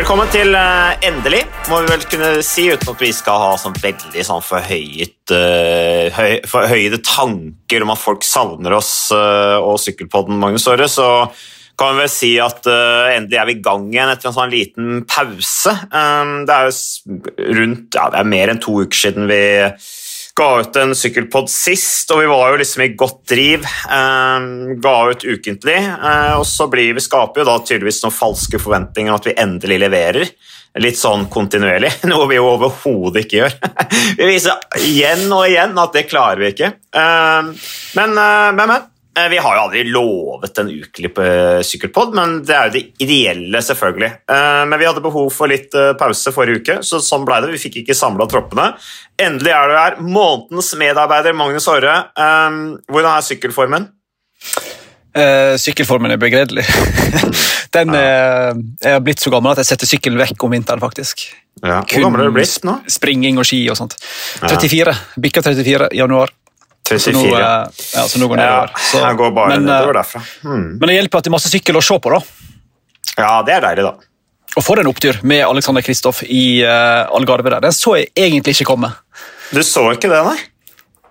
Velkommen til uh, Endelig, må vi vel kunne si, uten at vi skal ha sånn veldig sånn forhøyet, uh, høy, forhøyede tanker om at folk savner oss uh, og Sykkelpodden, Magnus Aare, så kan vi vel si at endelig er vi i gang igjen etter en sånn liten pause. Um, det er jo rundt, ja, det er mer enn to uker siden vi ga ut en sykkelpod sist, og vi var jo liksom i godt driv. Eh, ga ut ukentlig, eh, og så blir vi skaper jo da tydeligvis noen falske forventninger om at vi endelig leverer. Litt sånn kontinuerlig, noe vi jo overhodet ikke gjør. vi viser igjen og igjen at det klarer vi ikke. Eh, men, men, men. Eh, vi har jo aldri lovet en ukelig eh, sykkelpod, men det er jo det ideelle, selvfølgelig. Eh, men vi hadde behov for litt pause forrige uke, så sånn ble det. Vi fikk ikke samla troppene. Endelig er du her. Månedens medarbeider Magnus Aare. Hvordan er sykkelformen? Uh, sykkelformen er begredelig. Den er, jeg har blitt så gammel at jeg setter sykkelen vekk om vinteren. faktisk. Ja. Hvor gammel er du blitt nå? Springing og ski og sånt. 34. Bikka 34 i januar. 34. Så nå, ja, så nå går nedover. Så, jeg går bare men, nedover eh, derfra. Hmm. Men det hjelper at det er masse sykkel å se på, da. Ja, det er deilig, da. Og for en opptur med Alexander Kristoff i uh, Algarve der. Den så jeg egentlig ikke komme. Du så ikke det, nei?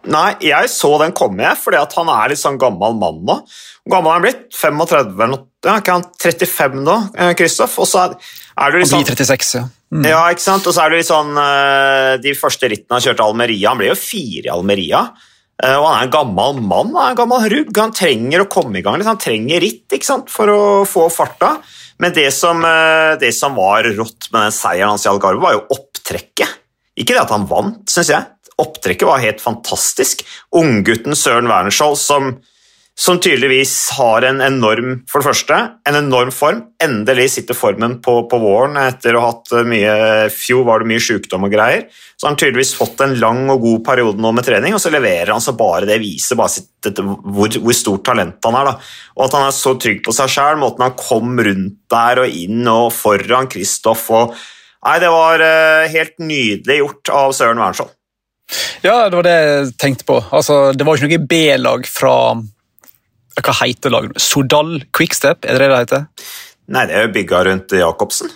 Nei, jeg så den komme, jeg, fordi han er litt sånn gammel mann nå. Hvor gammel er han blitt? 35 eller noe? Ja, ikke han 35 nå, Kristoff? Eh, Og så er, er du litt sånn 36, ja. Mm. Ja, ikke sant? Og så er det litt sånn De første rittene han kjørte Almeria Han ble jo fire i Almeria. Eh, og han er en gammel mann, han er en gammel rugg. Han trenger å komme i gang. Han trenger ritt for å få farta. Men det som, eh, det som, var rått med den seieren hans i Algarve, var jo opptrekket. Ikke det at han vant, syns jeg. Opptrekket var helt fantastisk. Unggutten Søren Wernerskjold som som tydeligvis har en enorm for det første, en enorm form. Endelig sitter formen på, på våren etter å ha hatt mye fjor var det mye sykdom og greier. Så har han tydeligvis fått en lang og god periode nå med trening, og så leverer han så bare det viser bare sitt, hvor, hvor, stort talent han er. Da. Og at han er så trygg på seg sjøl, måten han kom rundt der og inn og foran Kristoff og Nei, det var uh, helt nydelig gjort av Søren Wernskjold. Ja, det var det jeg tenkte på. Altså, det var ikke noe B-lag fra hva heter laget? Sodal Quickstep, er det det det heter? Nei, det er jo bygga rundt Jacobsen.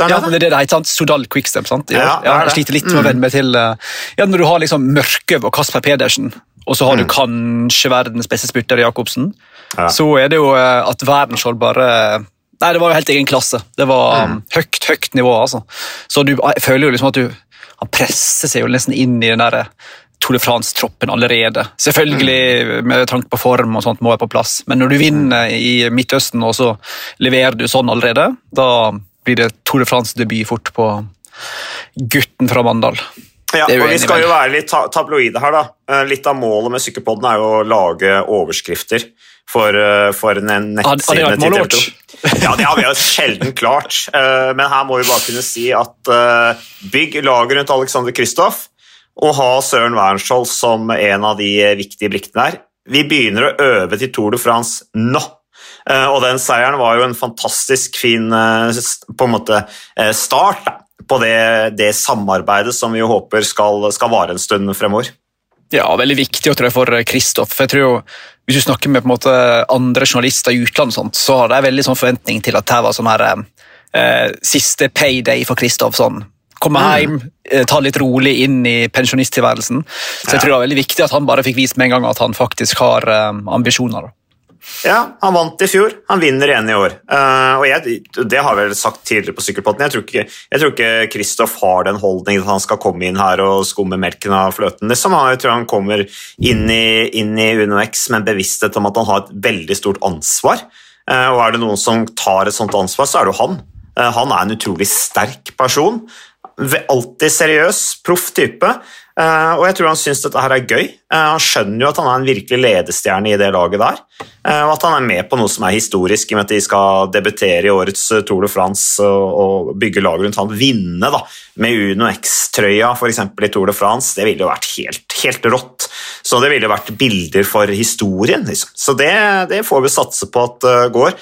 Ja, det er det det heter, sant? Sodal Quickstep. sant? Ja, ja, jeg sliter litt med å venne meg til eh, ja, Når du har liksom Mørkøv og Kasper Pedersen, og så har du mm. kanskje verdens beste spurter Jacobsen, ja. så er det jo eh, at Werdenskjold bare Nei, det var jo helt egen klasse. Det var mm. høyt, høyt nivå, altså. Så du, jeg føler jo liksom at du Han presser seg jo nesten inn i den derre Tour de France-troppen allerede. Selvfølgelig med tanke på form og sånt må være på plass, men når du vinner i Midtøsten og så leverer du sånn allerede, da blir det Tour de France-debut fort på gutten fra Mandal. Ja, og Vi skal jo være litt tabloide her. da. Eh, litt av målet med Sykkelpodden er jo å lage overskrifter for, eh, for nettsidene til TV 2. Ja, det har vi jo sjelden klart, eh, men her må vi bare kunne si at bygg laget rundt Alexander Kristoff å ha Søren Wernskjold som en av de viktige brikkene her. Vi begynner å øve til Tour de France nå. Eh, og den seieren var jo en fantastisk fin eh, på en måte, eh, start på det, det samarbeidet som vi håper skal, skal vare en stund fremover. Ja, veldig viktig jeg, for Kristoff. Jeg tror jo, Hvis du snakker med måte, andre journalister i utlandet, så har de veldig sånn forventning til at det var sånn her, eh, siste payday for Kristoff. Sånn komme mm. hjem, eh, ta litt rolig inn i pensjonisttilværelsen. Så jeg tror det var veldig viktig at han bare fikk vist med en gang at han faktisk har um, ambisjoner. Ja, han vant i fjor. Han vinner igjen i år. Uh, og jeg, Det har jeg vel sagt tidligere på Sykkelpotten. Jeg tror ikke, jeg tror ikke Kristoff har den holdningen at han skal komme inn her og skumme melken av fløten. Det som han, jeg tror han kommer inn i, inn i UnoX med en bevissthet om at han har et veldig stort ansvar. Og er det noen som tar et sånt ansvar, så er det jo han. Han er en utrolig sterk person alltid seriøs, proff type. Uh, og jeg tror han syns dette her er gøy. Uh, han skjønner jo at han er en virkelig ledestjerne i det laget der. Uh, og at han er med på noe som er historisk, i og med at de skal debutere i årets Tour de France og, og bygge lag rundt han. Vinne da, med Uno X-trøya f.eks. i Tour de France, det ville jo vært helt, helt rått. Så det ville vært bilder for historien. Liksom. Så det, det, får vi satse på at går.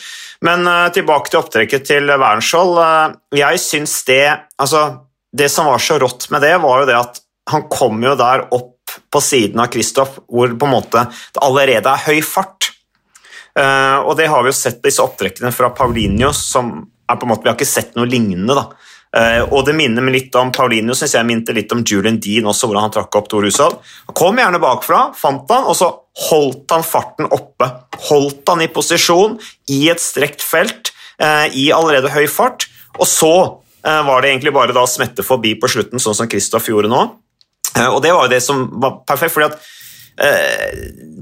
Men tilbake til opptrekket til Wernskjold. jeg syns det altså det som var så rått med det, var jo det at han kom jo der opp på siden av Kristoff hvor på en måte det allerede er høy fart. Uh, og det har vi jo sett disse opptrekkene fra Paulinho, som er på en måte, Vi har ikke sett noe lignende. da. Uh, og det minner meg litt om Paulinho, synes jeg minte litt om Julian Dean også, hvordan han trakk opp Tor Hushovd. Han kom gjerne bakfra, fant han, og så holdt han farten oppe. Holdt han i posisjon i et strekt felt uh, i allerede høy fart, og så var det egentlig bare å smette forbi på slutten, sånn som Kristoff gjorde nå. og det var jo det som var perfekt, fordi at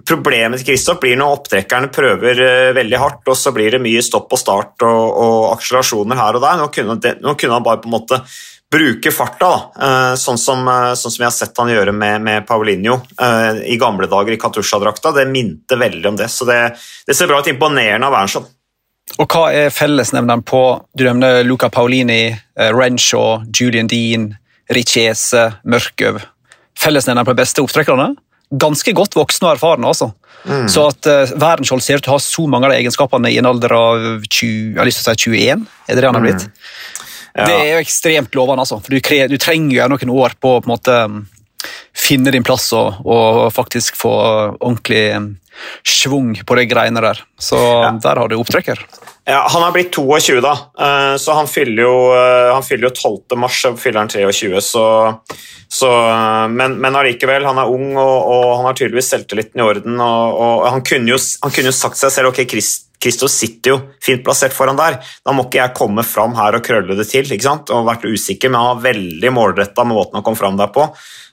Problemet til Kristoff blir når opptrekkerne prøver veldig hardt, og så blir det mye stopp og start og, og akselerasjoner her og der. Nå kunne, det, nå kunne, han bare på en måte bruke farta. Sånn, som, sånn som jeg har sett han gjøre med, med Paulinho i gamle dager i Katusha-drakta. Det minte veldig om det, så det, det ser bra ut. Imponerende av Wernskjold. Og hva er fellesnevneren på Du nevner Luca Paolini, Renshaw, Julian Dean, Richese, Mørkøv. Fellesnevneren på de beste opptrekkerne? ganske godt voksne og erfarne. altså. Mm. Så at uh, Werenskiold ser ut til å ha så mange av de egenskapene i en alder av 20, jeg har lyst til å si 21. Er det det han har blitt? Mm. Ja. Det er jo ekstremt lovende, altså. For du, du trenger jo noen år på på en måte finne din plass og, og, faktisk få ordentlig um, schwung på de greiene der. Så ja. der har du opptrekker. Ja, Han er blitt 22, da, uh, så han fyller jo, uh, han fyller jo 12. mars, så fyller han 23. så så, men, men allikevel, han er ung og, og, han har tydeligvis selvtilliten i orden. og, og han, kunne jo, han, kunne jo, sagt seg selv ok, Kristos sitter jo fint plassert foran der. Da må ikke jeg komme fram her og krølle det til. ikke sant? Og vært usikker, men han var veldig målretta med måten han kom fram der på.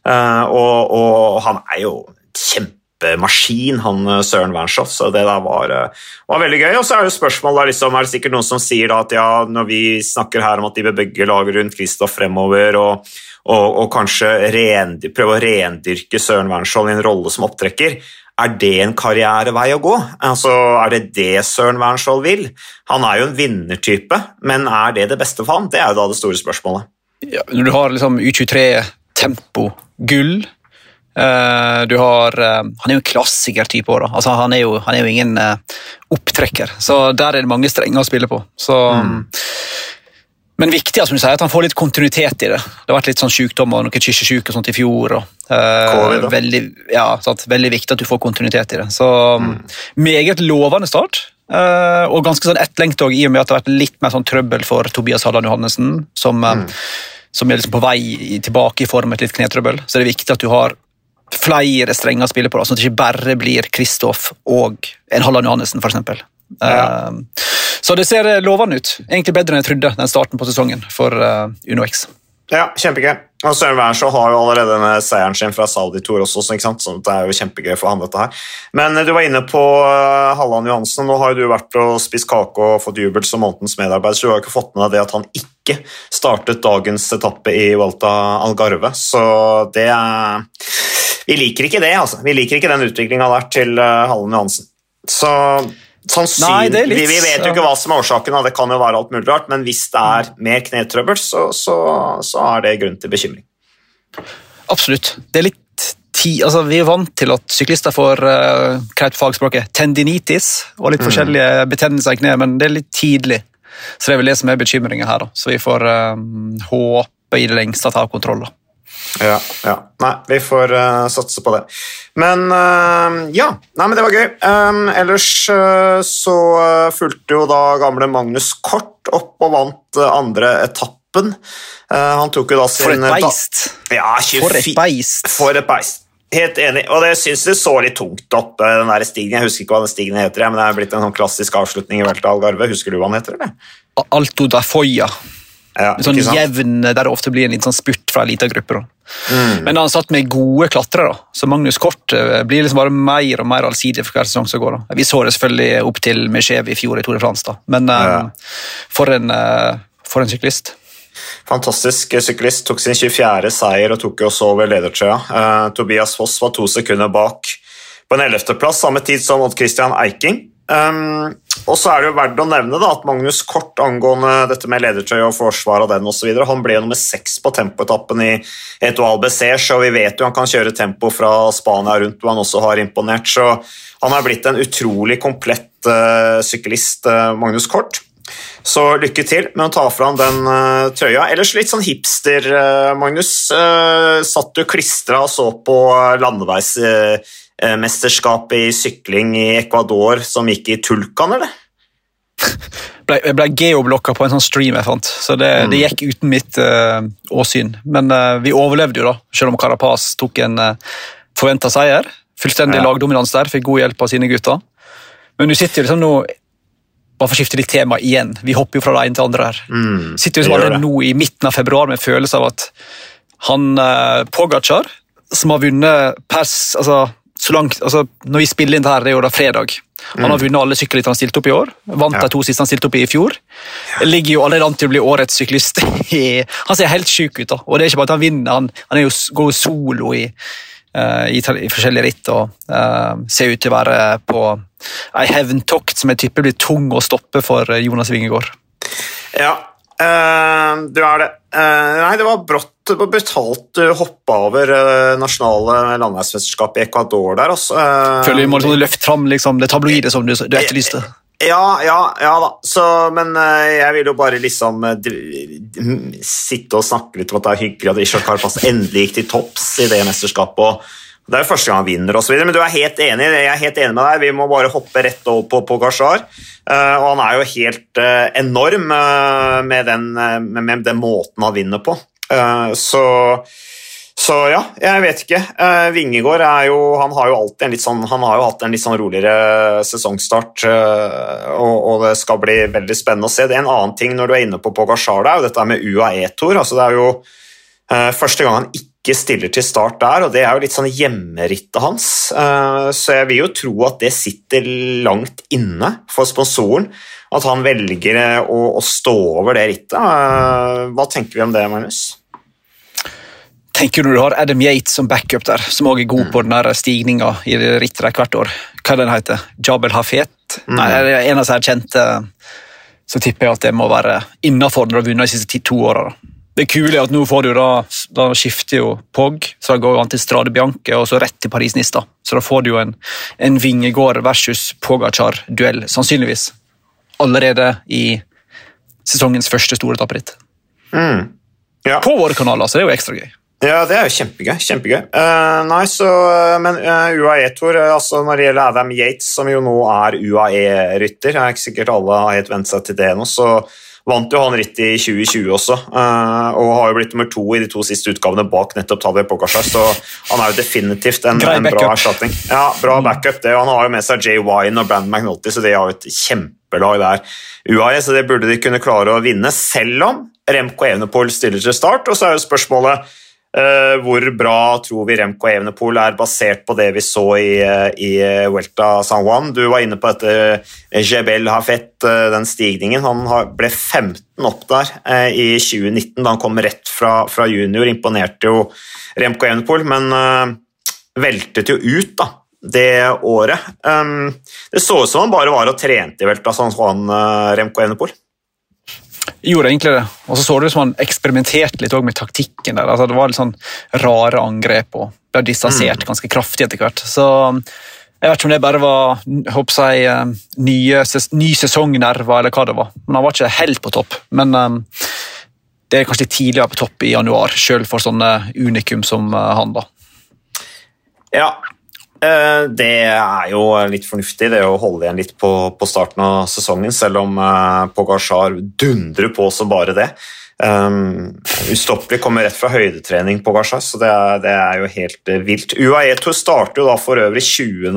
Uh, og, og, han er jo kjempemaskin, han eh, Søren Wernskjold, så det der var, eh, var, veldig gøy. Og så er det spørsmålet liksom, er det sikkert noen som sier da at ja, når vi snakker her om at de bør bygge lag rundt Kristoff fremover og og, og kanskje ren, prøve å rendyrke Søren Wernskjold i en rolle som opptrekker. Er det en karrierevei å gå? Altså, er det det Søren Wernskjold vil? Han er jo en vinnertype, men er det det beste for han? Det er jo da det store spørsmålet. Ja, når du har liksom U23-tempo, gull uh, du har, uh, Han er jo en klassikertype òg, altså, han, er jo, han er jo ingen uh, opptrekker. Så der er det mange strenger å spille på. Så mm. Men viktig som du sier, at han får litt kontinuitet i det. Det har vært litt sånn sykdom og noe kysjesjuke og sånt i fjor. Og, uh, veldig, ja, sant, veldig, viktig at du får kontinuitet i det. Så mm. Meget lovende start. Uh, og ganske sånn etterlengta i og med at det har vært litt mer sånn trøbbel for Tobias Halland Johannessen, som, uh, mm. som er liksom på vei tilbake i form med et litt knetrøbbel. Så det er viktig at du har flere strenger å spille på, da, sånn at det ikke bare blir Kristoff og en Halland Johannessen, f.eks. Ja. Uh, så det ser eh, lovende ut. Egentlig bedre enn jeg trodde den starten på sesongen for UnoX. Ja, kjempegøy. Og Søren Wernskjold har jo allerede denne seieren sin fra Saudi Tour også, så, så det er jo kjempegøy for han dette her. Men du var inne på Halland Johansen. Nå har jo du vært og spist kake og fått jubel som månedens medarbeider, så du har ikke fått med deg det at han ikke startet dagens etappe i Walta Algarve. Så det er Vi liker ikke det, altså. Vi liker ikke den utviklinga der til Halland Johansen. Så Nei, litt, vi, vet jo ikke hva som er årsaken, det kan jo være alt mulig rart, men hvis det er mer knetrøbbel, så, så, så er det grunn til bekymring. Absolutt. Det er litt ti, altså Vi er vant til at syklister får uh, greit fagspråket, tendinitis og litt mm. forskjellige betennelser i kneet, men det er litt tidlig. Så det er vel det som er bekymringen her. Da. Så vi får uh, håpe i det lengste at har kontroll. da. Ja, ja. Nei, vi får uh, satse på det. Men uh, ja, Nei, men det var gøy. Um, ellers uh, så fulgte jo da gamle Magnus Kort opp og vant andre etappen. han tok jo da sin For et beist! Ja, 24, For et beist! For et beist. Helt enig, og det syns det så litt tungt opp, den der stigen. Jeg husker ikke hva den stigen heter, men det er blitt en sånn klassisk avslutning i Velta Algarve. Husker du hva den heter? eller? Alto da Foya. Ja, sånn jevn, Der det ofte blir en liten sånn spurt fra elitagruppe. Mm. Men han satt med gode klatrere, så Magnus Kort eh, blir liksom bare mer og mer allsidig for hver sesong som går. Da. Vi så det selvfølgelig opp til Mechev i fjor i Tour de France, da. men eh, ja. um, for, en, uh, for en syklist. Fantastisk syklist. Tok sin 24. seier og tok også over ledertrøya. Uh, Tobias Foss var to sekunder bak på en 11.-plass, samme tid som Odd Christian Eiking. Um, og så er det jo verdt å nevne da, at Magnus Kort angående dette med ledertrøye og forsvar av den osv. Han ble jo nummer seks på tempoetappen i Etoile Bessers, og vi vet jo han kan kjøre tempo fra Spania rundt, hvor han også har imponert. Så han har blitt en utrolig komplett uh, syklist, uh, Magnus Kort. Så lykke til med å ta fram den uh, trøya. Ellers litt sånn hipster, Magnus. satt du klistra og så på landeveis mesterskapet i sykling i Ecuador som gikk i Tulkan, eller? ble, jeg ble geoblokka på en sånn stream jeg fant, så det, mm. det gikk uten mitt uh, åsyn. Men uh, vi overlevde jo, da, selv om Carapaz tok en uh, forventa seier. Fullstendig ja. lagdominans der, fikk god hjelp av sine gutter. Men du sitter jo liksom nå bare for å skifte litt tema igjen. Vi hopper jo fra det ene til det andre her. Mm, sitter som alle nå i midten av februar med følelse av at han uh, Pogacar, som har vunnet pers, altså, så langt, altså, Når vi spiller inn det her, det er jo da fredag. Han har mm. vunnet alle sykkelrittene han stilte opp i år. Vant ja. de to siste han stilte opp i i fjor. Ligger jo allerede an til å bli årets syklist. han ser helt sjuk ut. da. Og det er ikke bare at han vinner, han, han jo, går jo solo i, uh, i, i, forskjellige ritt og uh, ser ut til å være på ei hevntokt som jeg tipper blir tung å stoppe for eh, Jonas Wingegård. Ja, uh, du er det. nei, det var brått det brutalt du hoppa over nasjonale landeveismesterskap i Ecuador der. Altså. Føler vi må liksom løfte fram liksom, det tabloide som du, du etterlyste. Ja, ja, ja da. Så, men jeg vil jo bare liksom sitte og snakke litt om at det er hyggelig at Ishak Karpas endelig gikk til topps i det mesterskapet. og det er jo første gang han vinner osv., men du er helt enig jeg er helt enig med deg. Vi må bare hoppe rett over på, på Gashar. Uh, og han er jo helt uh, enorm uh, med, den, med, den, måten han vinner på. så, så ja, jeg vet ikke. Vingegård er jo Han har jo alltid en litt sånn Han har jo hatt en litt sånn roligere sesongstart, og, og, det skal bli veldig spennende å se. Det er en annen ting når du er inne på Pogasjar, det er jo dette med UAE-tor. Altså, det er jo første gang han ikke ikke stiller til start der, og det er jo litt sånn hjemmerittet hans. Eh, så jeg vil jo tro at det sitter langt inne for sponsoren, at han velger å, å stå over det rittet. Eh, hva tenker vi om det, Magnus? Tenker du du har Adam Yates som backup der, som også er god på den stigninga i rittet hvert år. Hva den heter Jabel Hafet? Mm. Nei, en av de kjente. Så tipper jeg at det må være innafor når du har vunnet de siste to åra. Det kule er at nå får du da, da skifter jo Pog, så da går han til Strade Bianche og så rett til Paris-Nice. da. Så da får du jo en, en Vingegård versus Pogacar-duell, sannsynligvis. Allerede i sesongens første store etapperitt. Mm. Ja. På våre kanaler, så det er jo ekstra gøy. Ja, det er jo kjempegøy. kjempegøy. Uh, nei, så, uh, Men uh, UAE-tor altså Når det gjelder Adam Yates, som jo nå er UAE-rytter er ikke sikkert alle har helt vent seg til det nå, så Vant jo han rittet i 2020 også, eh, og har jo blitt nummer to i de to siste utgavene bak nettopp Tadej Pokasjar, så han er jo definitivt en, en bra erstatning. Ja, bra mm. backup. det, Han har jo med seg Jay Wine og Brandon McNulty, så de har jo et kjempelag der. UAE, så det burde de kunne klare å vinne, selv om Remco Evenepool stiller til start. Og så er jo spørsmålet hvor bra tror vi Remco Evenepool er basert på det vi så i, uh, i Welta San Juan? Du var inne på dette Jebel Hafet, den stigningen. Han ble 15 opp der i 2019 da han kom rett fra, fra junior. Imponerte jo Remco Evenepool, men veltet jo ut da, det året. Det så ut som han bare var og trente i Welta San Juan, Remco Evenepool gjorde egentlig det. Og så så det ut som han eksperimenterte litt med taktikken. der. Altså, det var litt sånn rare angrep og ble distansert mm. ganske kraftig etter hvert. Så jeg vet ikke om det bare var håper jeg, eh, nye, ny sesongnerver eller hva det var. Men Han var ikke helt på topp. Men um, det er kanskje tidligere på topp i januar, sjøl for sånne unikum som uh, han. da. Ja, Eh, det er jo litt fornuftig, det å holde igjen litt på, på starten av sesongen, selv om uh, Pogasjar dundrer på som bare det. Um, Ustoppelig kommer rett fra høydetrening, Pogasjar, så det er, det er jo helt vilt. UAE Tour starter jo da for øvrig 20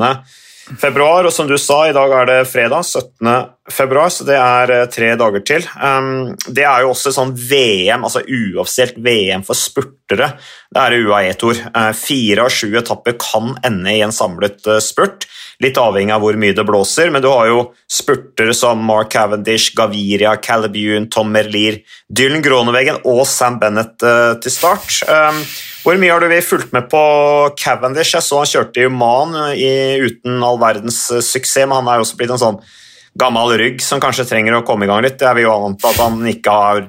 februar, og som du sa, i dag er det fredag 17. februar, så det er eh, tre dager til. Um, det er jo også sånn VM, altså uoffisielt VM for spurtere. Det er UAE-tor. Uh, fire av sju etapper kan ende i en samlet uh, spurt, litt avhengig av hvor mye det blåser, men du har jo spurtere som Mark Cavendish, Gaviria, Calibune, Tom Merlier, Dylan Groneveggen og Sam Bennett til start. Hvor mye har du fulgt med på Cavendish? Jeg så han kjørte i Oman uten all verdens eh, suksess, men han er jo også blitt en sånn gammel rygg som kanskje trenger å komme i gang litt. Jeg vil jo anta at han ikke har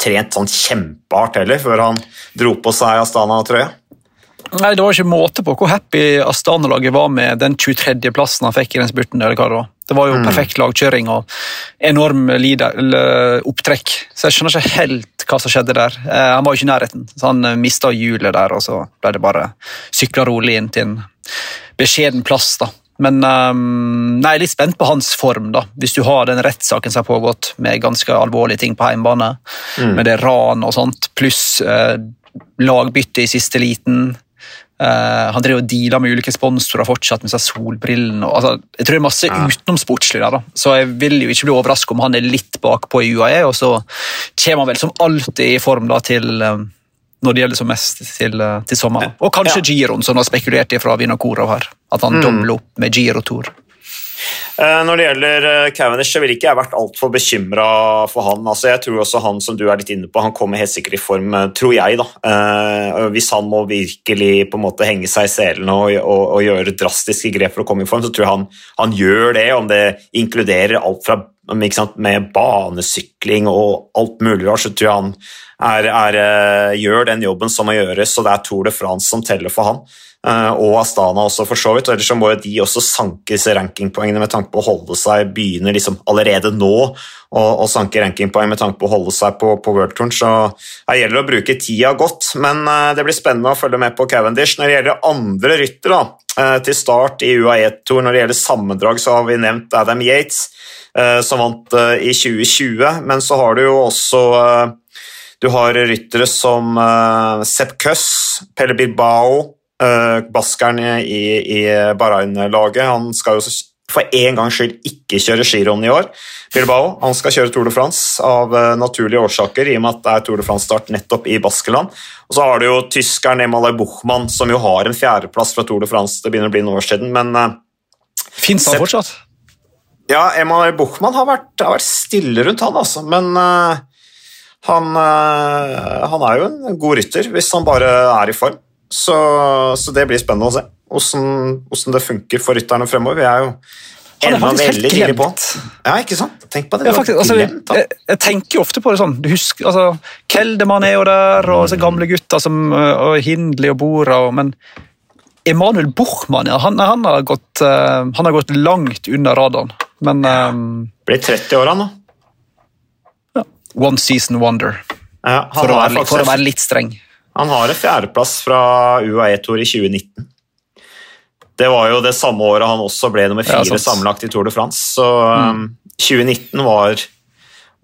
trent sånn kjempehardt heller før han dro på seg Astana-trøya. Nei, Det var ikke måte på hvor happy Astana-laget var med den 23.-plassen han fikk i den spurten. eller hva Det var Det var jo mm. perfekt lagkjøring og enorm opptrekk. Så jeg skjønner ikke helt hva som skjedde der. Eh, han var jo ikke i nærheten, så han eh, mista hjulet der, og så ble det bare sykla rolig inn til en beskjeden plass. da. Men um, jeg er litt spent på hans form, da. Hvis du har den rettssaken som har pågått med ganske alvorlige ting på hjemmebane, mm. med det ran og sånt, pluss uh, lagbytte i siste liten. Uh, han driver og dealer med ulike sponsorer fortsatt med seg solbrillene. Altså, jeg tror det er masse ja. utenomsportslig der, da. så jeg vil jo ikke bli overrasket om han er litt bakpå i UAE. Og så kommer han vel som alltid i form da til um, når det gjelder som mest til, eh, til sommeren. Og kanskje ja. giroen, som har spekulert i fra Vinokurov her. At han mm. dobler opp med girotur. Eh, når det gjelder eh, Cavendish, så ville ikke jeg vært altfor bekymra for han. Altså, jeg tror også han som du er litt inne på, han kommer helt sikkert i form, tror jeg. da. Hvis han må virkelig på en måte henge seg i selene og, og, og, gjøre drastiske grep for å komme i form, så tror jeg han, han gjør det. Om det inkluderer alt fra med banesykling og alt mulig rart, så tror jeg han er, er, eh, gjør den jobben som må gjøres, og det er Tour de France som teller for han. Eh, og Astana også, for så vidt. og Ellers så må jo de også sanke disse rankingpoengene med tanke på å holde seg Begynner liksom allerede nå å sanke rankingpoeng med tanke på å holde seg på, på worldtouren. Så her gjelder det å bruke tida godt. Men eh, det blir spennende å følge med på Cavendish. Når det gjelder andre ryttere til start i UAE-tour, når det gjelder sammendrag, så har vi nevnt Adam Yates, som vant i 2020. Men så har du jo også du har ryttere som Sepp Køss, Pelle Bilbao, baskeren i, Bahrain-laget. Han skal jo for en gangs skyld ikke kjøre skirenn i år. Bilbao han skal kjøre Tour de France av uh, naturlige årsaker, i og med at det er Tour de France-start nettopp i Baskeland. Og så har du jo tyskeren Emalay Buchmann, som jo har en fjerdeplass fra Tour de France. Det begynner å bli noen år siden, men uh, Fins han fortsatt? Ja, Emalay Buchmann har vært, har vært, stille rundt han, altså. Men uh, han, uh, han, er jo en god rytter hvis han bare er i form. Så, så det blir spennende å se hvordan det funker for rytterne fremover. Vi er jo han er faktisk helt glemt. Ja, ikke sant? Tenk på det. Ja, faktisk, altså, glemt, jeg, jeg, tenker jo ofte på det sånn du husker, altså, Kelderman er jo der, og så gamle gutter som og Hindley og Bora, og, men Emanuel Buchmann ja, han, han, har gått, uh, han, har gått, langt under radaren. Men um, Blir 30 år, han nå. One season wonder, ja, for, å være, for, å være, litt streng. Han har en fjerdeplass fra UAE-tour i 2019. Det var jo det samme året han også ble nummer fire ja, sammenlagt i Tour de France. Så mm. 2019 um, var,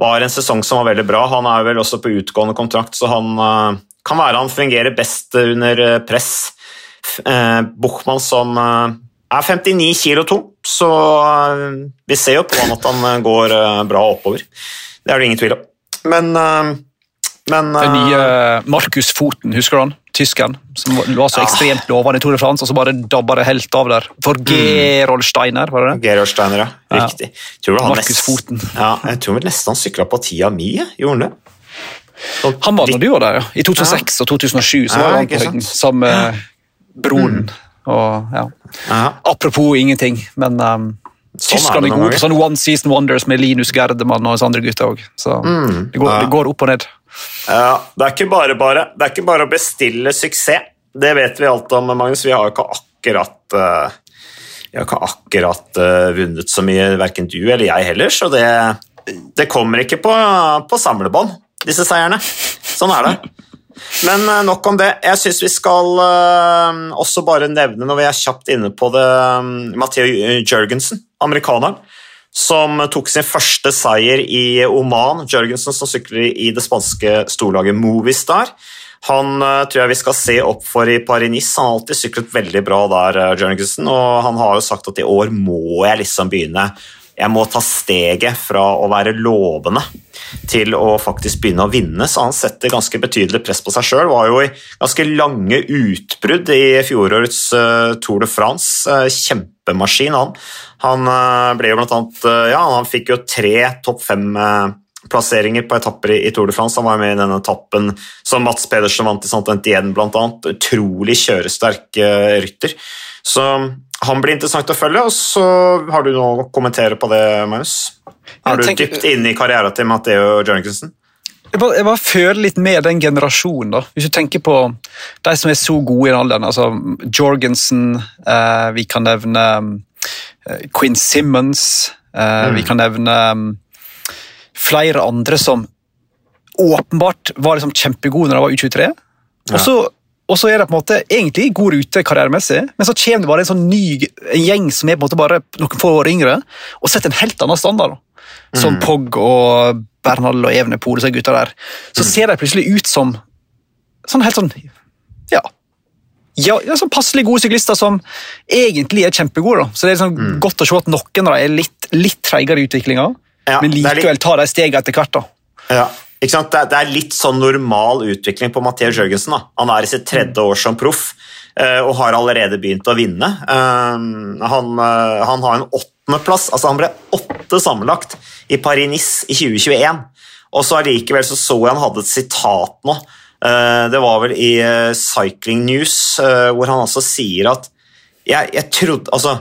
var, en sesong som var veldig bra. Han er vel også på utgående kontrakt, så han uh, kan være han fungerer best under uh, press. Uh, Buchmann som er 59 kilo tung, så vi ser jo på han at han går bra oppover. Det er det ingen tvil om. Men, men Den nye Markus Foten, husker du han? Tyskeren, som var så ekstremt lovende i Tour de France, og så bare dabba det helt av der. For mm. Gerold Steiner, var det det? Gerold Steiner, ja. Riktig. Ja. Markus Foten. Ja, jeg tror vel nesten han sykla på tida mi, gjorde han det? Så, han var når du var der, ja. I 2006 ja. og 2007 så var han på høyden sammen med broren. Mm. Og, ja. Apropos ingenting, men um, Sånn Tyskland er, gode på sånne one season wonders med Linus Gerdemann og andre gutter òg. Så mm, det, går, ja. det, går, opp og ned. Ja, det er ikke bare bare. Det er ikke bare å bestille suksess. Det vet vi alt om, Magnus. Vi har jo ikke akkurat uh, har ikke akkurat uh, vunnet så mye, verken du eller jeg heller, så det, det kommer ikke på, på samlebånd, disse seierne. Sånn er det. Men uh, nok om det. Jeg syns vi skal også bare nevne, når vi er kjapt inne på det, um, Matheo Jørgensen amerikaneren, som tok sin første seier i Oman. Jørgensen som sykler i det spanske storlaget Movistar. Han uh, tror jeg vi skal se opp for i Paris-Nice. Han har alltid syklet veldig bra der, uh, Jørgensen, og han har jo sagt at i år må jeg liksom begynne jeg må ta steget fra å være lovende til å faktisk begynne å vinne, så han setter ganske betydelig press på seg sjøl. Var jo i ganske lange utbrudd i fjorårets uh, Tour de France. Uh, kjempemaskin, han. Han uh, ble jo blant annet Ja, han fikk jo tre topp fem-plasseringer på etapper i, Tour de France. Han var med i denne etappen som Mats Pedersen vant i Saint-Étienne, blant annet. Utrolig kjøresterk rytter. Så han blir interessant å følge. og så Har du noe å kommentere på det, Magnus? Er du dypt inne i karrieren til Matheo Jørgensen? Jeg bare, jeg bare, føler litt med den generasjonen. da. Hvis du tenker på de som er så gode i den alderen. altså Jorgensen, eh, vi kan nevne eh, Quinn Simmons, eh, mm. vi kan nevne um, flere andre som åpenbart var liksom kjempegode når de var U23. Og så og så er det på en måte egentlig god rute karrieremessig, men så kommer det bare en sånn ny en gjeng som er på en måte bare noen få år yngre, og setter en helt annen standard. Som mm. Pog og Bernhard og Evenepool så gutta der. Så mm. ser de plutselig ut som sånn helt sånn ja, ja, sånn passelig gode syklister som egentlig er kjempegode. Da. Så det er sånn mm. godt å se at noen dem er litt, litt treigere i utviklinga, ja, men likevel litt... tar de stegene etter hvert. da. Ja. Ikke sant? Det er litt sånn normal utvikling på Mathias Jørgensen. Da. Han er i sitt tredje år som proff og har allerede begynt å vinne. Eh, han, eh, han har en åttendeplass. Altså han ble åtte sammenlagt i Paris-Nice i 2021. Og så allikevel så, så jeg han hadde et sitat nå. Det var vel i Cycling News hvor han altså sier at jeg, jeg trodde Altså,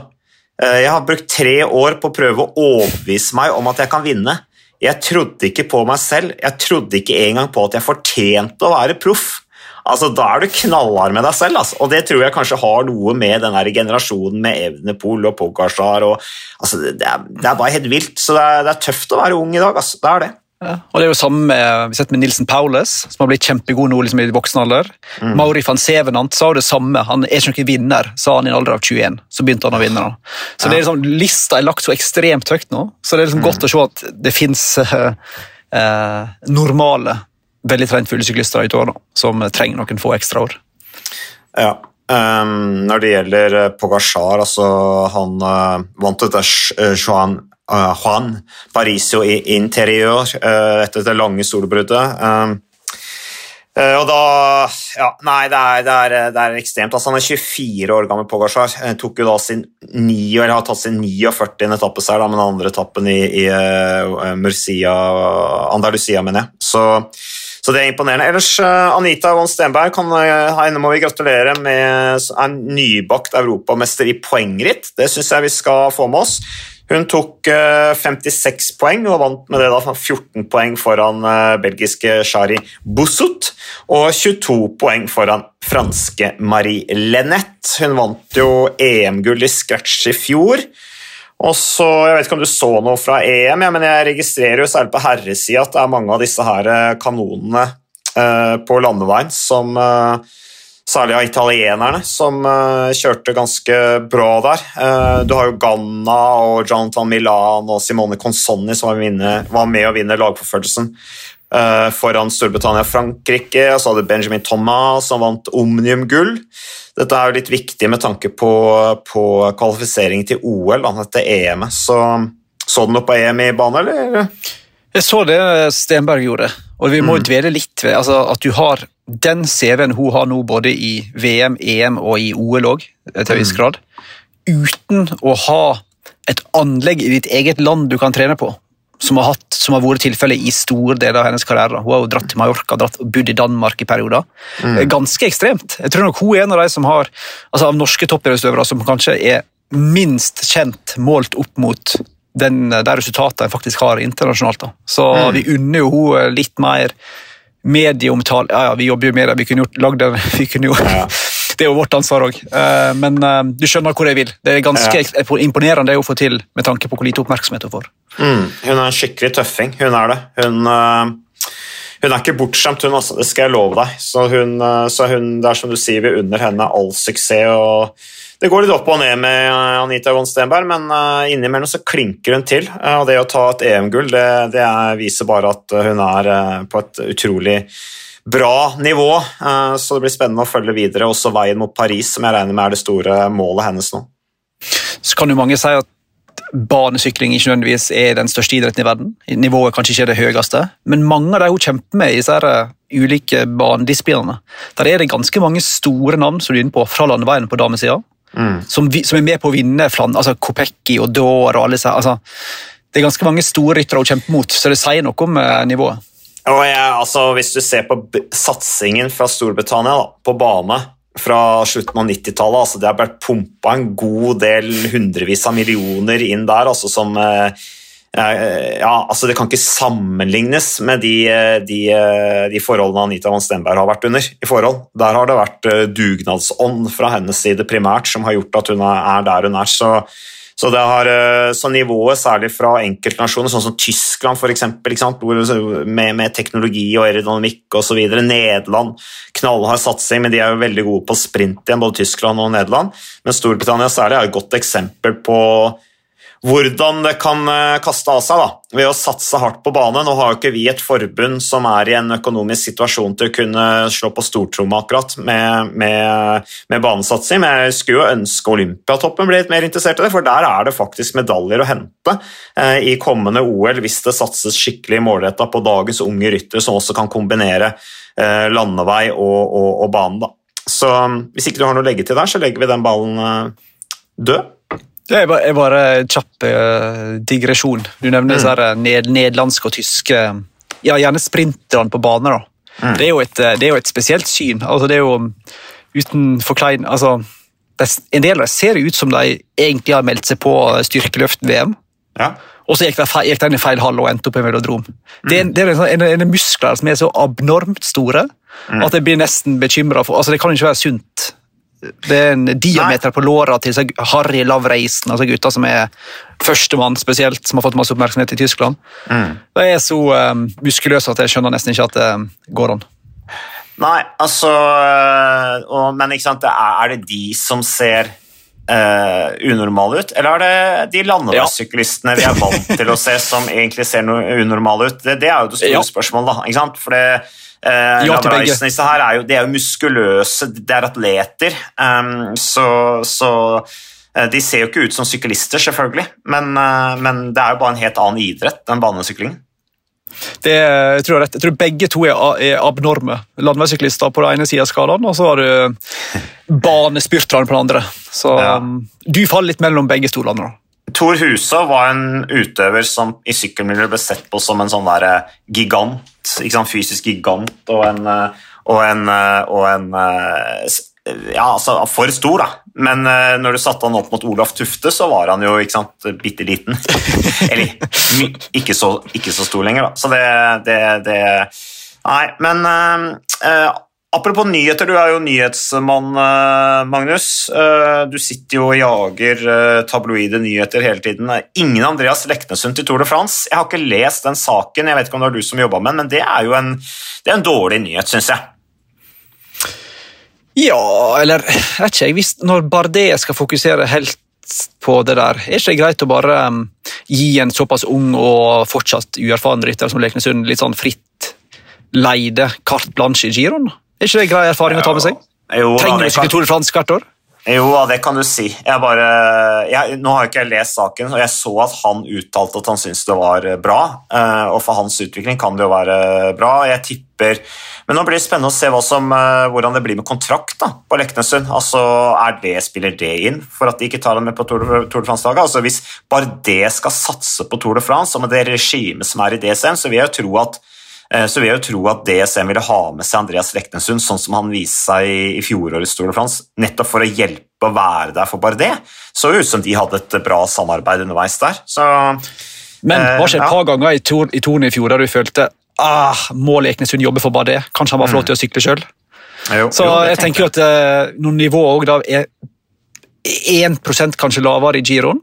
jeg har brukt tre år på å prøve å overbevise meg om at jeg kan vinne. Jeg trodde ikke på meg selv. Jeg trodde ikke engang på at jeg fortjente å være proff. Altså, Da er du knallhard med deg selv, altså. og det tror jeg kanskje har noe med den generasjonen med Evnepol og Pogasjar og altså, det, er, det, er, bare helt vilt. Så det er, det er, tøft å være ung i dag. Altså. Det er det. Ja, og det er jo samme med, vi sett med Nilsen Paules, som har blitt kjempegod nå liksom i voksen alder. Mm. Mauri van Sevenant sa jo det samme. Han er ikke noen vinner, sa han i en alder av 21. Så begynte han å vinne. Da. Så ja. det er liksom, Lista er lagt så ekstremt høyt nå, så det er liksom mm. godt å se at det fins uh, uh, normale, veldig trent syklister ute da, som trenger noen få ekstra år. Ja, Um, når det gjelder Pogasjar, altså han uh, vant dette Juan, uh, Juan Parisio i interiør uh, etter det lange solbruddet. Um, uh, og da Ja, nei, det er, det er, det er ekstremt. Altså, han er 24 år gammel, Pogasjar. tok jo da sin 9, eller har tatt sin 49. etappe seg, med den andre etappen i, i Murcia, Andalusia, mener jeg. Så, så, det er imponerende. Ellers, Anita von Stenberg kan, henne må vi gratulere med en nybakt europamester i poengritt. Det syns jeg vi skal få med oss. Hun tok 56 eh, poeng og vant med det da 14 poeng foran eh, belgiske Shari Boussout og 22 poeng foran franske Marie Lenette. Hun vant jo EM-gull i scratch i fjor. Og så, Jeg vet ikke om du så noe fra EM, ja, men jeg registrerer jo særlig på herresida at det er mange av disse her eh, kanonene på landeveien som Særlig av italienerne, som eh, kjørte ganske bra der. Uh, du har jo Ganna og Jonathan Milan og Simone Consonni som var, vinne, var med å vinne lagforfølgelsen uh, foran Storbritannia og Frankrike. Og så hadde Benjamin Thomas som vant Omnium-gull. Dette er jo litt viktig med tanke på, på kvalifisering til OL, da, dette EM-et. Så, så du noe på EM i bane, eller? Jeg så det Stenberg gjorde, og vi må mm. dvele litt ved altså, at du har den CV-en hun har nå både i VM, EM og i OL òg, til en viss mm. grad, uten å ha et anlegg i ditt eget land du kan trene på, som har, hatt, som har vært tilfellet i store deler av hennes karriere. Hun har jo dratt til Mallorca dratt, og bodd i Danmark i perioder. Mm. Ganske ekstremt. Jeg tror nok hun er en av de som har, altså av norske toppidrettsutøvere som kanskje er minst kjent målt opp mot den, de resultatene en faktisk har internasjonalt. Da. Så mm. vi unner jo hun litt mer medieomtale Ja, ja, vi jobber jo med det, vi kunne gjort, lagd den vi kunne jo, ja. Det er jo vårt ansvar òg. Eh, men eh, du skjønner hvor jeg vil. Det er ganske ja. imponerende å få til med tanke på hvor lite oppmerksomhet hun får. Mm, hun er en skikkelig tøffing. Hun er det. Hun, eh, hun er ikke bortskjemt, hun, også, Det skal jeg love deg. Så, hun, så hun, det er som du sier, vi unner henne all suksess. og det går litt opp og ned med eh, Anita Von Stenberg, men eh, innimellom så klinker hun til. Eh, og det å ta et EM-gull det, det, viser bare at hun er på et utrolig bra nivå. Så det blir spennende å følge videre, også veien mot Paris, som jeg regner med er det store målet hennes nå. Så kan jo mange si at banesykling ikke nødvendigvis er den største idretten i verden. Nivået kanskje ikke er det høyeste, men mange av de hun kjemper med i disse ulike banedisiplinene, der er det ganske mange store navn som du er inne på fra landeveien på damesida. Mm. Som, som, er med på å vinne altså Kopecki og Dår og alle disse. Altså, det er ganske mange store ryttere hun kjemper mot, så det sier noe om eh, nivået. Og jeg, altså, hvis du ser på satsingen fra Storbritannia da, på bane fra slutten av 90-tallet altså, Det har vært pumpa en god del hundrevis av millioner inn der, altså, som eh, ja, altså Det kan ikke sammenlignes med de, de, de, forholdene Anita von Stenberg har vært under. i. Der har det vært eh, dugnadsånd fra hennes side primært som har gjort at hun er der hun er. Så, Så, har, eh, så, nivået, særlig fra enkeltnasjoner, sånn som Tyskland f.eks., med, med teknologi og aerodynamikk osv. Nederland, knallhard satsing, men de er jo veldig gode på sprint igjen, både Tyskland og Nederland. Men Storbritannia særlig er et godt eksempel på hvordan det kan eh, kaste av seg da, ved å satse hardt på bane. Nå har jo ikke vi et forbund som er i en økonomisk situasjon til å kunne slå på stortromma akkurat med, med, med, banesatsing, men jeg skulle jo ønske Olympiatoppen ble litt mer interessert i det, for der er det faktisk medaljer å hente eh, i kommende OL hvis det satses skikkelig målretta på dagens unge ryttere som også kan kombinere eh, landevei og, og, og bane. Da. Så hvis ikke du har noe å legge til der, så legger vi den ballen eh, død. Det er bare, er bare kjapp uh, digresjon. Du nevner mm. sånne ned, nederlandske og tyske ja, Gjerne sprinterne på bane. da. Mm. Det, er et, det, er jo et, spesielt syn. Altså, det er jo uten forklein altså, En del av dem ser ut som de egentlig har meldt seg på styrkeløft-VM. Ja. Og så gikk de, inn i feil hall og endte opp i velodrom. Mm. Det, det er en, en, en, muskler som er så abnormt store mm. at jeg blir nesten bekymra. Altså, det kan ikke være sunt det er en diameter på låra til Harry Lavreisen, altså gutta som er førstemann spesielt, som har fått masse oppmerksomhet i Tyskland. Mm. De er så um, muskuløse at jeg skjønner nesten ikke at det går an. Nei, altså øh, og, Men ikke sant, er det de som ser uh, unormale ut, eller er det de landeveissyklistene ja. vi er vant til å se, som egentlig ser noe unormale ut? Det, det er jo det store ja. spørsmålet, da. ikke sant? For det Uh, ja, disse her er jo, de er jo muskuløse, det er atleter. Um, så, så uh, de ser jo ikke ut som syklister, selvfølgelig, men, uh, men, det er jo bare en helt annen idrett enn banesyklingen. Det, jeg, tror jeg, tror begge to er, er abnorme. Landeveissyklister på den ene sida av skalaen, og så har du banespyrterne på den andre. Så ja. um, du faller litt mellom begge stolene. Tor Huså var en utøver som i sykkelmiljøet ble sett på som en sånn der gigant fysisk gigant og en, eh, og en, eh, og en eh, ja, altså for stor, da. Men når du satte han opp mot Olaf Tufte, så var han jo ikke sant, bitte liten. Eller ikke så, ikke så, stor lenger, da. Så det, det, det Nei, men uh, Apropos nyheter, du er jo nyhetsmann, eh, Magnus. Eh, du sitter jo og jager eh, tabloide nyheter hele tiden. Ingen Andreas Leknesund til Tour de France. Jeg har ikke lest den saken, jeg vet ikke om det var du som jobba med den, men det er jo en, er en dårlig nyhet, syns jeg. Ja, eller vet ikke jeg. Når Bardet skal fokusere helt på det der, er ikke det greit å bare um, gi en såpass ung og fortsatt uerfaren rytter som Leknesund litt sånn fritt leide carte blanche i giroen? Er ikke det grei erfaring å ta med seg? Jo, Trenger du ikke Tour de France hvert år? Jo, det kan du si. Jeg bare, jeg, nå har ikke jeg lest saken, og jeg så at han uttalte at han syntes det var bra. Eh, og for hans utvikling kan det jo være bra. Jeg tipper Men nå blir det spennende å se som, eh, hvordan det blir med kontrakt da, på Leknesund. Altså, er det, Spiller det inn for at de ikke tar ham med på Tour de, Tour de France-laget? Altså, hvis bare det skal satse på Tour de France, og med det regimet som er i DSM, så vil jeg jo tro at så vil jeg jo tro at DSM ville ha med seg Andreas Leknessund sånn som han viste seg i, fjorårets Tour de France, nettopp for å hjelpe å være der for Bardet. Så ut som de hadde et bra samarbeid underveis der. Så, Men var ikke et eh, par ja. ganger i Toren i fjor der du følte ah, må Leknessund jobbe for Bardet? Kanskje han var flott til å sykle sjøl? Så jo, jeg tenker jo at uh, nivåer nivået er 1% kanskje lavere i giroen,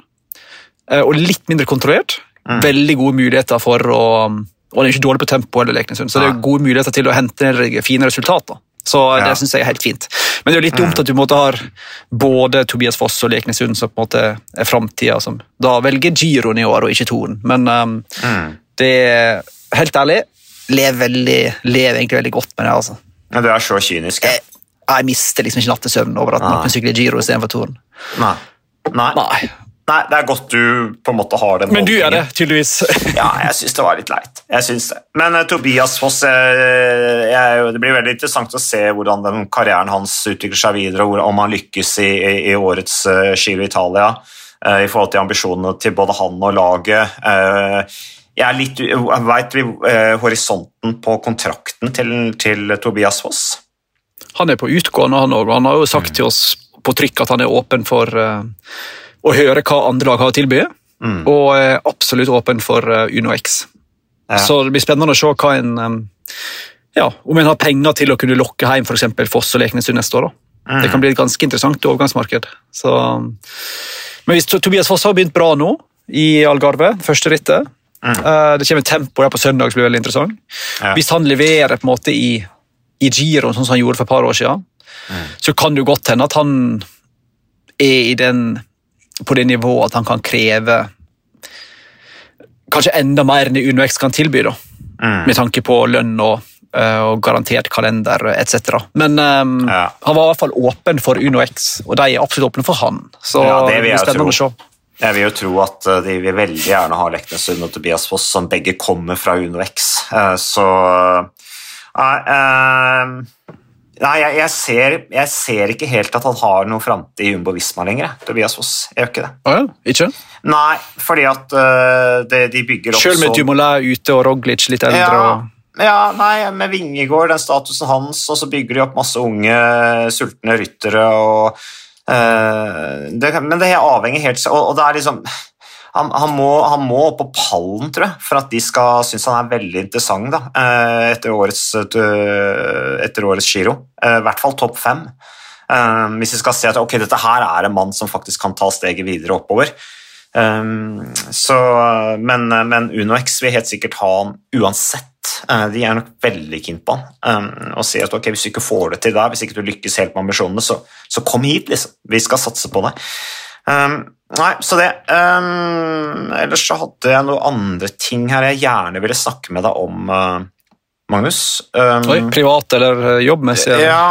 uh, og litt mindre kontrollert, mm. veldig gode muligheter for å og han er ikke dårlig på tempo, eller Leknesund, så det er gode muligheter til å hente ned fine resultater. Så ja. det syns jeg er helt fint. Men det er jo litt dumt at du måtte ha både Tobias Foss og Leknesund som på en måte er framtida, som da velger giroen i år og ikke Toren. Men um, mm. det er helt ærlig lever, veldig, lever egentlig veldig godt med det. altså. Ja, Du er så kynisk. Ja. Jeg, jeg mister liksom ikke nattesøvnen over at Nei. noen sykler Giro istedenfor Toren. Nei. Nei. Nei. Nei, det er godt du på en måte har den Men du er det, tydeligvis. ja, jeg syns det var litt leit. Jeg synes det. Men uh, Tobias Foss jeg, jeg, Det blir veldig interessant å se hvordan den karrieren hans utvikler seg videre, og om han lykkes i, i, i årets uh, Giro Italia uh, i forhold til ambisjonene til både han og laget. jeg er litt, Veit vi horisonten på kontrakten til, til, Tobias Foss? Han er på utgående, han òg. Han har jo sagt mm. til oss på trykk at han er åpen for og høre hva andre lag har å tilby. Mm. Og er absolutt åpen for uh, Uno X. Ja. Så det blir spennende å se hva en ja, om en har penger til å kunne lokke hjem f.eks. Foss og Leknes neste år. Mm. Det kan bli et ganske interessant overgangsmarked. Så, Men hvis Tobias Foss har begynt bra nå i Algarve, første rittet mm. uh, Det kommer tempo der på søndag som blir veldig interessant. Ja. Hvis han leverer på en måte i, i giroen sånn som han gjorde for et par år siden, mm. så kan det jo godt hende at han er i den, på det nivået at han kan kreve kanskje enda mer enn UnoX kan tilby, da. Mm. med tanke på lønn og, eh, og garantert kalender etc. Men um, ja. han var i hvert fall åpen for UnoX, og de er absolutt åpne for han. Så ja, det vil jeg å se. Jeg vil jo tro at eh, de vil veldig gjerne ha Leknesund og Tobias Foss, som begge kommer fra UnoX. Så så uh, Nei, jeg, jeg, ser, jeg, ser, ikke helt at han har noe framtid i Jumbo Visma lenger. Tobias Foss. Jeg gjør ikke det. Oh, ja. Ikke? Nei, fordi at uh, det, de bygger opp Selv med Dumoulin ute og Roglic litt eldre? Ja, og... ja nei, med Vingegård, den statusen hans, og så bygger de opp masse unge, sultne ryttere. og uh, det, Men det er avhengig helt og, og det er liksom han, han, må, han, må, opp på pallen, tror jeg, for at de skal synes han er veldig interessant da, eh, etter årets, eh, etter årets Giro. Eh, I hvert fall topp fem. Hvis vi skal se at ok, dette her er en mann som faktisk kan ta steget videre oppover. Så, men, men UnoX vil helt sikkert ha han uansett. De er nok veldig keen på han. Og sier at ok, hvis du ikke får det til der, hvis ikke du lykkes helt med ambisjonene, så, så kom hit, liksom. Vi skal satse på det. Nei, så det. Um, ellers så hadde jeg noen andre ting her jeg gjerne ville snakke med deg om, uh, Magnus. Um, Oi, privat eller eh, jobbmessig? Eller? Ja,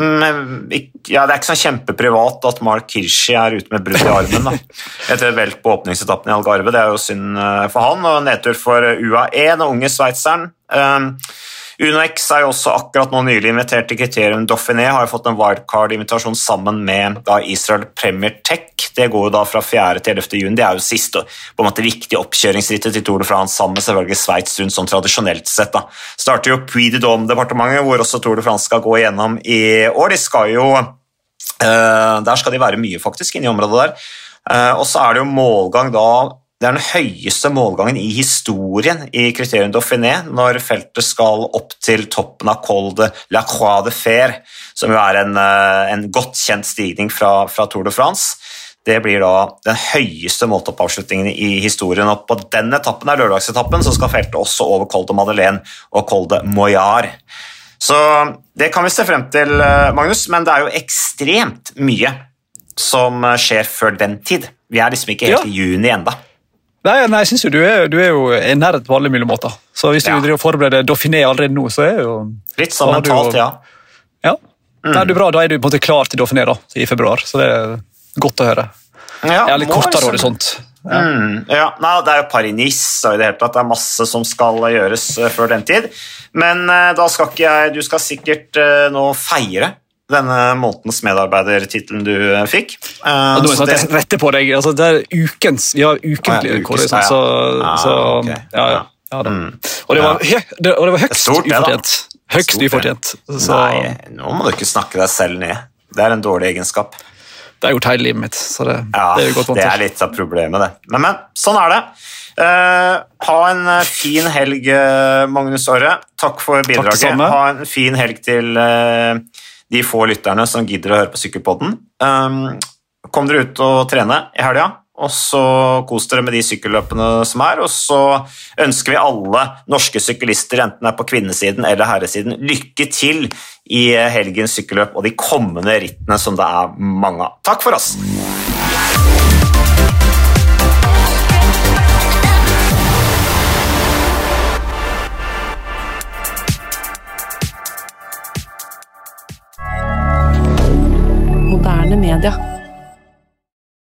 men, ja, det er ikke sånn kjempeprivat at Mark Hirschi er ute med brudd i armen. da. Etter velt på åpningsetappen i Algarve. Det er jo synd eh, for han, og nedtur for UAE, den unge sveitseren. Um, UnoX er jo også akkurat nå nylig invitert til kriterium Dauphiné, har jo fått en wildcard-invitasjon sammen med da, Israel Premier Tech. Det går jo da fra 4. til 11. juni. Det er jo siste på en måte viktige oppkjøringsrittet til Tour de France sammen med selvfølgelig Sveits rundt sånn tradisjonelt sett. da. Starter jo Puy de Dôme-departementet, hvor også Tour de France skal gå igjennom i år. De skal jo Uh, der skal de være mye, faktisk, inne i området der. Uh, og så er det jo målgang da det er den høyeste målgangen i historien i Criterion Dauphiné når feltet skal opp til toppen av Col de la Croix de Fer, som jo er en, eh, en godt kjent stigning fra, fra, Tour de France. Det blir da den høyeste måltoppavslutningen i historien. og På den etappen, er lørdagsetappen, så skal feltet også over Col de Madeleine og Col de Moyard. Så det kan vi se frem til, eh, Magnus, men det er jo ekstremt mye som skjer før den tid. Vi er liksom ikke helt ja. i juni enda. Nei, nei jeg synes jo du er, du er jo en nerd på alle mulige måter. Så hvis du ja. forbereder Dauphiné allerede nå, så er jo Litt sånn mentalt, ja. Ja. Mm. Nei, er bra, Da er du på en måte klar til Dauphiné da, i februar, så det er godt å høre. Ja, jeg er litt kortere liksom... horisont. Ja. Mm, ja. Nei, det er jo Paris-Nice og i det hele tatt det er masse som skal gjøres uh, før den tid. Men uh, da skal ikke jeg Du skal sikkert uh, nå feire denne månedens medarbeidertittelen du eh, fikk. Uh, ja, nå det... rette på deg. Altså, det er ukens, Vi har ukentlig ukes, sånn, så, ah, så okay. ja, ja, ja. Mm. Og, det var, hø, det, og det var høgst stort, ufortjent. Høgst ufortjent. Så... Nei, nå må du ikke snakke deg selv ned. Det er en dårlig egenskap. Det har gjort hele livet mitt, så det, ja, det er godt vant til. Det er litt av problemet, det. Men, men sånn er det. Uh, ha en fin helg, Magnus Aare. Takk for bidraget. Takk ha en fin helg til uh, de få lytterne som gidder å høre på Sykkelpodden. Um, kom dere ut og trene i helga, og så kos dere med de sykkelløpene som er. Og så ønsker vi alle norske syklister, enten det er på kvinnesiden eller herresiden, lykke til i helgens sykkelløp og de kommende rittene som det er mange av. Takk for oss! Canada.